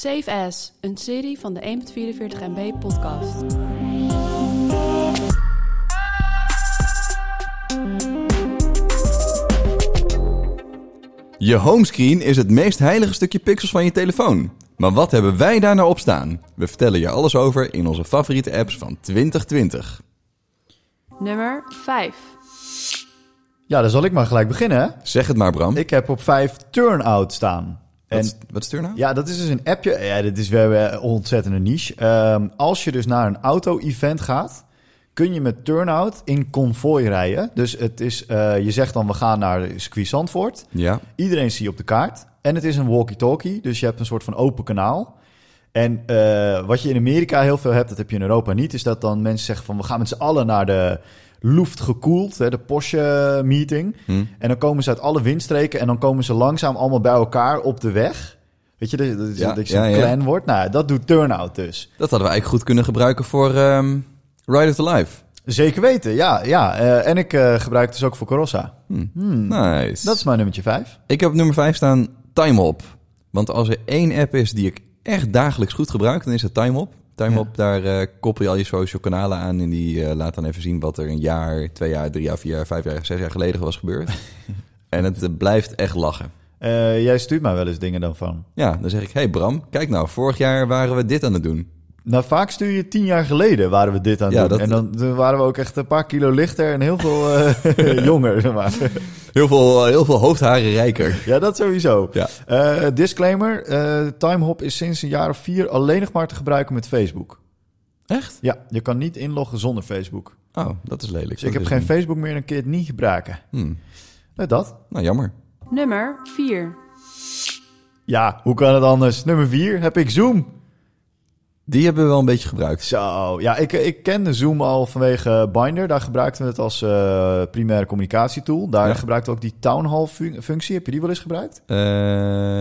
Safe As, een serie van de 1.44 MB podcast. Je homescreen is het meest heilige stukje pixels van je telefoon. Maar wat hebben wij daar nou op staan? We vertellen je alles over in onze favoriete apps van 2020. Nummer 5. Ja, dan zal ik maar gelijk beginnen. Hè? Zeg het maar, Bram. Ik heb op 5 Turnout staan. En wat is Turnout? ja, dat is dus een appje. Ja, dit is weer een ontzettende niche. Ehm, als je dus naar een auto-event gaat, kun je met Turnout in konvooi rijden. Dus het is, eh, je zegt dan, we gaan naar circuit Zandvoort. Ja. Iedereen zie je op de kaart. En het is een walkie-talkie, dus je hebt een soort van open kanaal. En eh, wat je in Amerika heel veel hebt, dat heb je in Europa niet, is dat dan mensen zeggen van we gaan met z'n allen naar de Luft gekoeld, hè, de Porsche meeting. Hm. En dan komen ze uit alle windstreken en dan komen ze langzaam allemaal bij elkaar op de weg. Weet je, dat, dat, Ja, dat je ja, een ja. clan wordt. Nou, dat doet Turnout dus. Dat hadden we eigenlijk goed kunnen gebruiken voor ehm Ride of the Life. Zeker weten, ja. ja. Eh, en ik eh, gebruik het dus ook voor Corossa. Hm. Hmm. Nice. Dat is mijn nummertje 5. Ik heb op nummer 5 staan TimeHop. Want als er één app is die ik echt dagelijks goed gebruik, dan is het TimeHop. TimeHop, daar eh, koppel je al je social kanalen aan en die eh, laat dan even zien wat er een jaar, twee jaar, drie jaar, vier jaar, vijf jaar, zes jaar geleden was gebeurd. en het eh, blijft echt lachen. Jij stuurt mij wel eens dingen dan van. Ja, dan zeg ik, hey Bram, kijk nou, vorig jaar waren we dit aan het doen. Nou, vaak stuur je tien jaar geleden waren we dit aan het Ja, doen. dat- En dan, dan waren we ook echt een paar kilo lichter en heel veel eh, jonger. Zeg maar. Heel veel, heel veel hoofdharen rijker. Ja, dat sowieso. Ja. Eh, disclaimer, eh Timehop is sinds een jaar of vier alleen nog maar te gebruiken met Facebook. Echt? Ja, je kan niet inloggen zonder Facebook. Oh, dat is lelijk. Dus ik heb geen Facebook meer en een keer het niet gebruiken. Hmm. Dat. Nou, jammer. Nummer 4. Ja, hoe kan het anders? Nummer vier heb ik Zoom. Die hebben we wel een beetje gebruikt. Zo, ja, ik, ik kende Zoom al vanwege Binder. Daar gebruikten we het als eh, primaire communicatietool. Daar Ja. gebruikten we ook die town hall fun- functie. Heb je die wel eens gebruikt? Eh,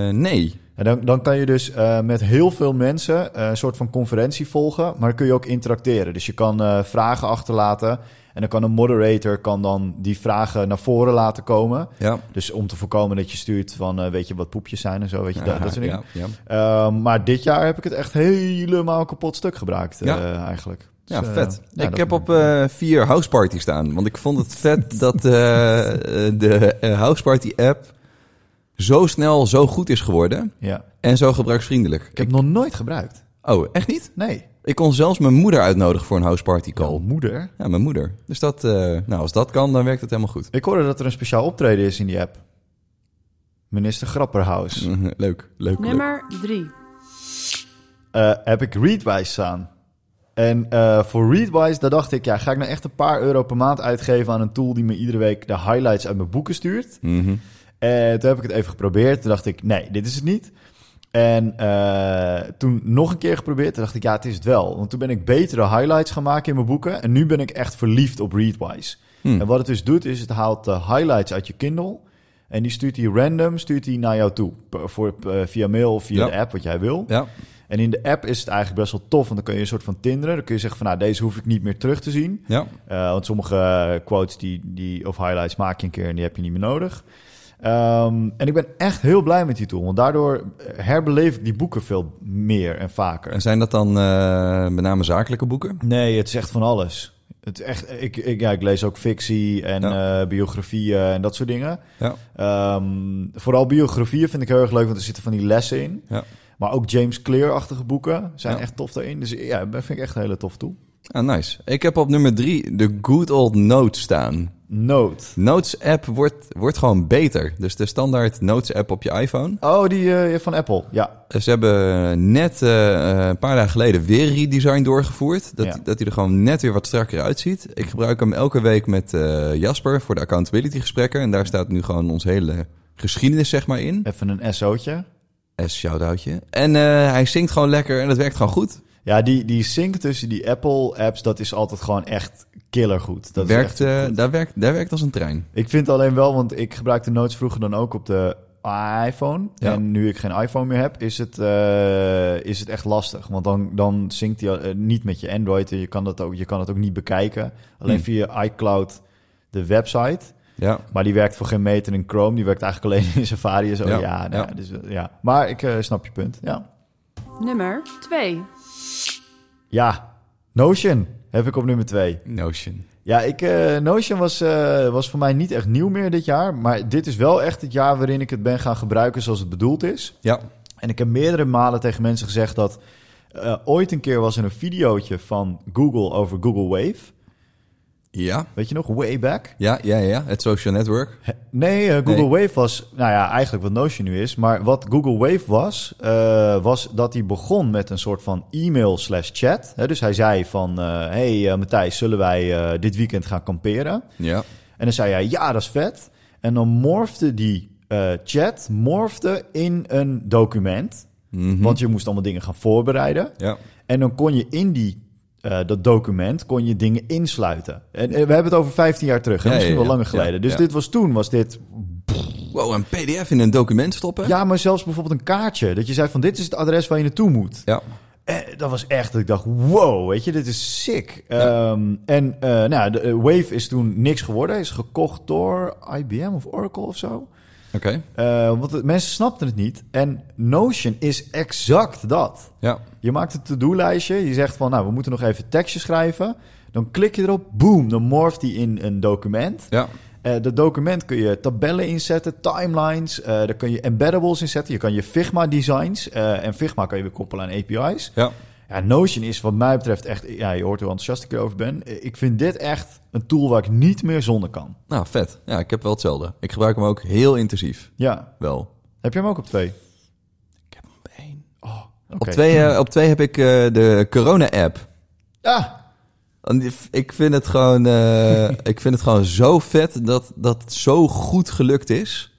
nee. En dan, dan kan je dus eh, met heel veel mensen een soort van conferentie volgen, maar dan kun je ook interacteren. Dus je kan vragen achterlaten en dan kan een moderator kan dan die vragen naar voren laten komen. Ja. Dus om te voorkomen dat je stuurt van, eh, weet je wat poepjes zijn en zo, weet je, dat, dat soort dingen. Ehm, maar dit jaar heb ik het echt helemaal kapot stuk gebruikt, eh, eigenlijk. Ja, Dus, eh, vet. ja, ik heb op eh, vier Houseparty staan. Want ik vond het vet dat de Houseparty app zo snel zo goed is geworden. Ja. En zo gebruiksvriendelijk. Ik heb nog nooit gebruikt. Oh, echt niet? Nee. Ik kon zelfs mijn moeder uitnodigen voor een Houseparty call. Jouw moeder. Ja, mijn moeder. Dus dat, eh, nou, als dat kan, dan werkt het helemaal goed. Ik hoorde dat er een speciaal optreden is in die app. Minister Grapperhaus. Leuk, leuk, leuk. Nummer 3. eh, heb ik Readwise staan. En eh, voor Readwise, daar dacht ik, ja, ga ik nou echt een paar euro per maand uitgeven aan een tool die me iedere week de highlights uit mijn boeken stuurt? Mhm. En toen heb ik het even geprobeerd. Toen dacht ik, nee, dit is het niet. En eh, toen nog een keer geprobeerd. Toen dacht ik, ja, het is het wel. Want toen ben ik betere highlights gaan maken in mijn boeken. En nu ben ik echt verliefd op Readwise. Hm. En wat het dus doet, is het haalt de highlights uit je Kindle. En die stuurt hij random, stuurt hij naar jou toe. Voor, via mail of via Ja. de app, wat jij wil. Ja, En in de app is het eigenlijk best wel tof, want dan kun je een soort van tinderen. Dan kun je zeggen van, nou, deze hoef ik niet meer terug te zien. ja. Eh, want sommige eh, quotes die, die, of highlights maak je een keer en die heb je niet meer nodig. Ehm, en ik ben echt heel blij met die tool, want daardoor eh, herbeleef ik die boeken veel meer en vaker. En zijn dat dan eh, met name zakelijke boeken? Nee, het is echt van alles. Het echt, ik, ik, ja, ik lees ook fictie en eh, biografieën en dat soort dingen. Ja. Ehm, vooral biografieën vind ik heel erg leuk, want er zitten van die lessen in. Ja. Maar ook James Clear-achtige boeken zijn Ja. echt tof daarin. Dus ja, dat vind ik echt een hele tof tool. Ah, nice. Ik heb op nummer drie de Good Old Notes staan. Note. Notes app wordt, wordt gewoon beter. Dus de standaard Notes app op je iPhone. Oh, die eh, van Apple. Ja, Ze hebben net eh, een paar dagen geleden weer redesign doorgevoerd. Dat, Ja. dat hij er gewoon net weer wat strakker uitziet. Ik gebruik hem elke week met eh, Jasper voor de accountability gesprekken. En daar staat nu gewoon onze hele geschiedenis zeg maar in. even een SO'tje. S shout-outje. En eh, hij zingt gewoon lekker en dat werkt gewoon goed. Ja, die, die sync tussen die Apple-apps, dat is altijd gewoon echt killergoed. Dat werkt, is echt supergoed. eh, daar, werkt, daar werkt als een trein. Ik vind alleen wel, want ik gebruikte Notes vroeger dan ook op de iPhone. Ja. En nu ik geen iPhone meer heb, is het, eh, is het echt lastig. Want dan, dan synct hij eh, niet met je Android. En je kan, dat ook, je kan het ook niet bekijken. Alleen Hmm. via iCloud, de website. Ja, Maar die werkt voor geen meter in Chrome. Die werkt eigenlijk alleen in Safari en zo. Ja, Ja, nou, ja. Dus, ja. Maar ik snap je punt. Ja. Nummer 2. Ja, Notion heb ik op nummer 2. Notion. Ja, ik, eh, Notion was, eh, was voor mij niet echt nieuw meer dit jaar. Maar dit is wel echt het jaar waarin ik het ben gaan gebruiken zoals het bedoeld is. Ja. En ik heb meerdere malen tegen mensen gezegd dat... eh, ooit een keer was er een videootje van Google over Google Wave. Ja. Weet je nog? Way back. Ja, ja, ja. Het social network. He- Nee, eh, Google Nee. Wave was, nou ja, eigenlijk wat Notion nu is. Maar wat Google Wave was, eh, was dat hij begon met een soort van e-mail slash chat. Dus hij zei van, eh, hey Matthijs, zullen wij dit weekend gaan kamperen? Ja. En dan zei hij, ja, dat is vet. En dan morfde die chat morfde in een document. Mhm. Want je moest allemaal dingen gaan voorbereiden. Ja. En dan kon je in die, eh, dat document kon je dingen insluiten. En, en we hebben het over 15 jaar terug, hè? Misschien ja, wel langer geleden. Dus dit was toen, was dit... Wow, een pdf in een document stoppen? Ja, maar zelfs bijvoorbeeld een kaartje. Dat je zei van, dit is het adres waar je naartoe moet. Ja. Eh, dat was echt, dat ik dacht, wow, weet je, dit is sick. Ja. Ehm, en eh, nou, de, eh, Wave is toen niks geworden. Hij is gekocht door IBM of Oracle of zo. Oké. Eh, want mensen snapten het niet. En Notion is exact dat. Ja. Je maakt een to-do-lijstje. Je zegt van, nou, we moeten nog even tekstje schrijven. Dan klik je erop, boom, dan morft die in een document. Ja. Eh, dat document kun je tabellen inzetten, timelines. eh daar kun je embeddables inzetten. Je kan je Figma-designs. eh, en Figma kan je weer koppelen aan API's. Ja. Ja, Notion is wat mij betreft echt... Ja, je hoort hoe enthousiast ik erover ben. Eh, Ik vind dit echt een tool waar ik niet meer zonder kan. Nou, vet. Ja, ik heb wel hetzelfde. Ik gebruik hem ook heel intensief. Ja. Wel. Heb je hem ook op twee? Ik heb hem op één. Oh, Op, twee, eh, op twee heb ik eh, de corona-app. Ja, die- Ik vind het gewoon, ik vind het gewoon zo vet dat, dat het zo goed gelukt is.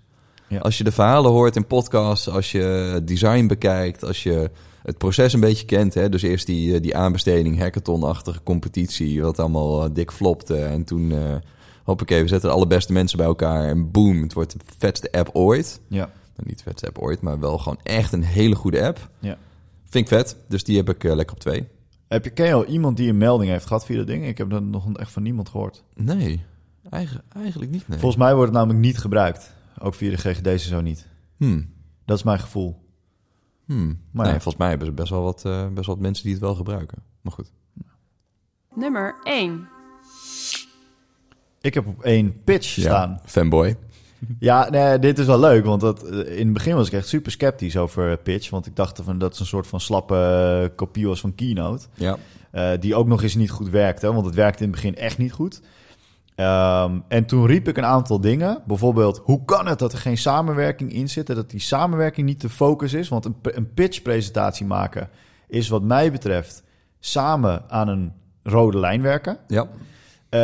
Ja. Als je de verhalen hoort in podcasts, als je design bekijkt, als je het proces een beetje kent. Hè? Dus eerst die, eh, die aanbesteding, hackathon-achtige competitie, wat allemaal eh, dik flopte. En toen, eh hoppakee, we zetten de allerbeste mensen bij elkaar en boom, het wordt de vetste app ooit. ja, Nou, niet de vetste app ooit, maar wel gewoon echt een hele goede app. ja. Vind ik vet, dus die heb ik lekker op twee. Heb je, ken je al iemand die een melding heeft gehad via dat ding? Ik heb dat nog echt van niemand gehoord. Nee, eigen, eigenlijk niet, nee. Volgens mij wordt het namelijk niet gebruikt. Ook via de GGD's zo niet. Hmm. Dat is mijn gevoel. Hmm. Maar nee, ja. volgens mij hebben ze best wel, wat, eh, best wel wat mensen die het wel gebruiken. Maar goed. Nummer 1. Ik heb op één pitch staan. Fanboy. Ja, nee, dit is wel leuk, want dat, eh, in het begin was ik echt super sceptisch over pitch. Want ik dacht van dat het een soort van slappe eh, kopie was van Keynote. Ja. eh, die ook nog eens niet goed werkte, want het werkte in het begin echt niet goed. Ehm, en toen riep ik een aantal dingen. Bijvoorbeeld, hoe kan het dat er geen samenwerking in zit? en Dat die samenwerking niet de focus is? Want een, een pitch-presentatie maken is wat mij betreft samen aan een rode lijn werken. Ja. Eh,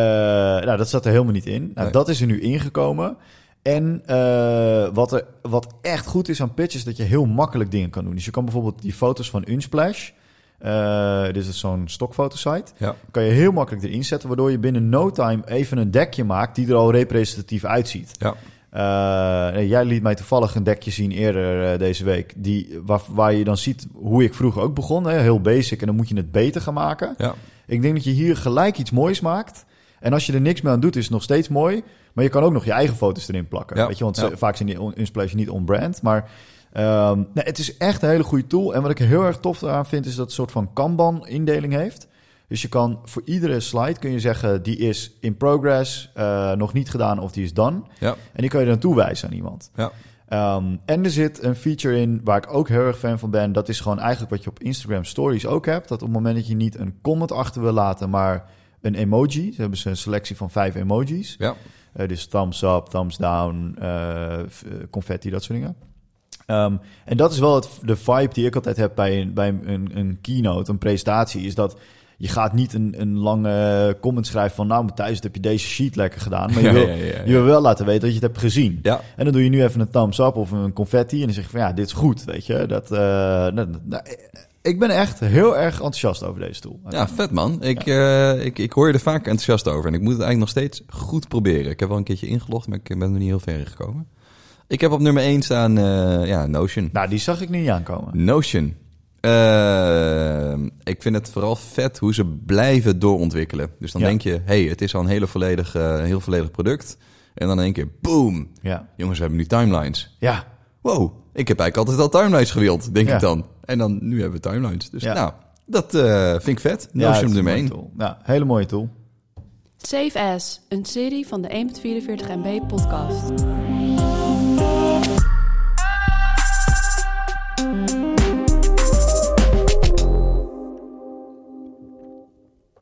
nou, dat zat er helemaal niet in. Nou, Nee. Dat is er nu ingekomen. En eh, wat, er, wat echt goed is aan pitch is dat je heel makkelijk dingen kan doen. Dus je kan bijvoorbeeld die foto's van Unsplash... eh dit is zo'n stokfotosite. Ja. Kan je heel makkelijk erin zetten... waardoor je binnen no time even een dekje maakt... die er al representatief uitziet. Ja. Eh, jij liet mij toevallig een dekje zien eerder eh, deze week... Die, waar, waar je dan ziet hoe ik vroeger ook begon. Hè? Heel basic en dan moet je het beter gaan maken. Ja. Ik denk dat je hier gelijk iets moois maakt. En als je er niks meer aan doet, is het nog steeds mooi. Maar je kan ook nog je eigen foto's erin plakken. Ja, Weet je, want ja. vaak zijn die Unsplash niet on-brand. Maar nee, het is echt een hele goede tool. En wat ik heel erg tof aan vind, is dat het een soort van Kanban-indeling heeft. Dus je kan voor iedere slide kun je zeggen, die is in progress, eh, nog niet gedaan of die is done. Ja. En die kan je dan toewijzen aan iemand. Ja. Ehm, en er zit een feature in waar ik ook heel erg fan van ben. Dat is gewoon eigenlijk wat je op Instagram Stories ook hebt. Dat op het moment dat je niet een comment achter wil laten, maar een emoji. Ze hebben ze een selectie van vijf emojis. Ja. Eh, dus thumbs up, thumbs down, eh, confetti, dat soort dingen. Ehm, en dat is wel het, de vibe die ik altijd heb bij, een, bij een, een keynote, een presentatie. Is dat je gaat niet een, een lange comment schrijven van... nou Matthijs, heb je deze sheet lekker gedaan. Maar je, wil, ja, ja, ja. je wil wel laten weten dat je het hebt gezien. En dan doe je nu even een thumbs up of een confetti. En dan zeg je van ja, dit is goed, weet je. Dat, eh, nou, nou, ik ben echt heel erg enthousiast over deze tool. Ja, vet man. Ik, eh, ik, ik hoor je er vaak enthousiast over. En ik moet het eigenlijk nog steeds goed proberen. Ik heb wel een keertje ingelogd, maar ik ben er niet heel ver gekomen. Ik heb op nummer 1 staan eh, ja, Notion. Nou, die zag ik niet aankomen. Notion. Eh, ik vind het vooral vet hoe ze blijven doorontwikkelen. Dus dan Ja. denk je, hey, het is al een hele volledig, eh, heel volledig product. En dan in één keer, boom. Ja. Jongens, we hebben nu timelines. Ja. wow, ik heb eigenlijk altijd al timelines gewild, denk Ja. ik dan. En dan, nu hebben we timelines. Dus Ja. nou, dat eh, vind ik vet. Ja, het Notion is een nummer mooie 1. tool. Ja, hele mooie tool. Save As, een serie van de 1.44 MB podcast.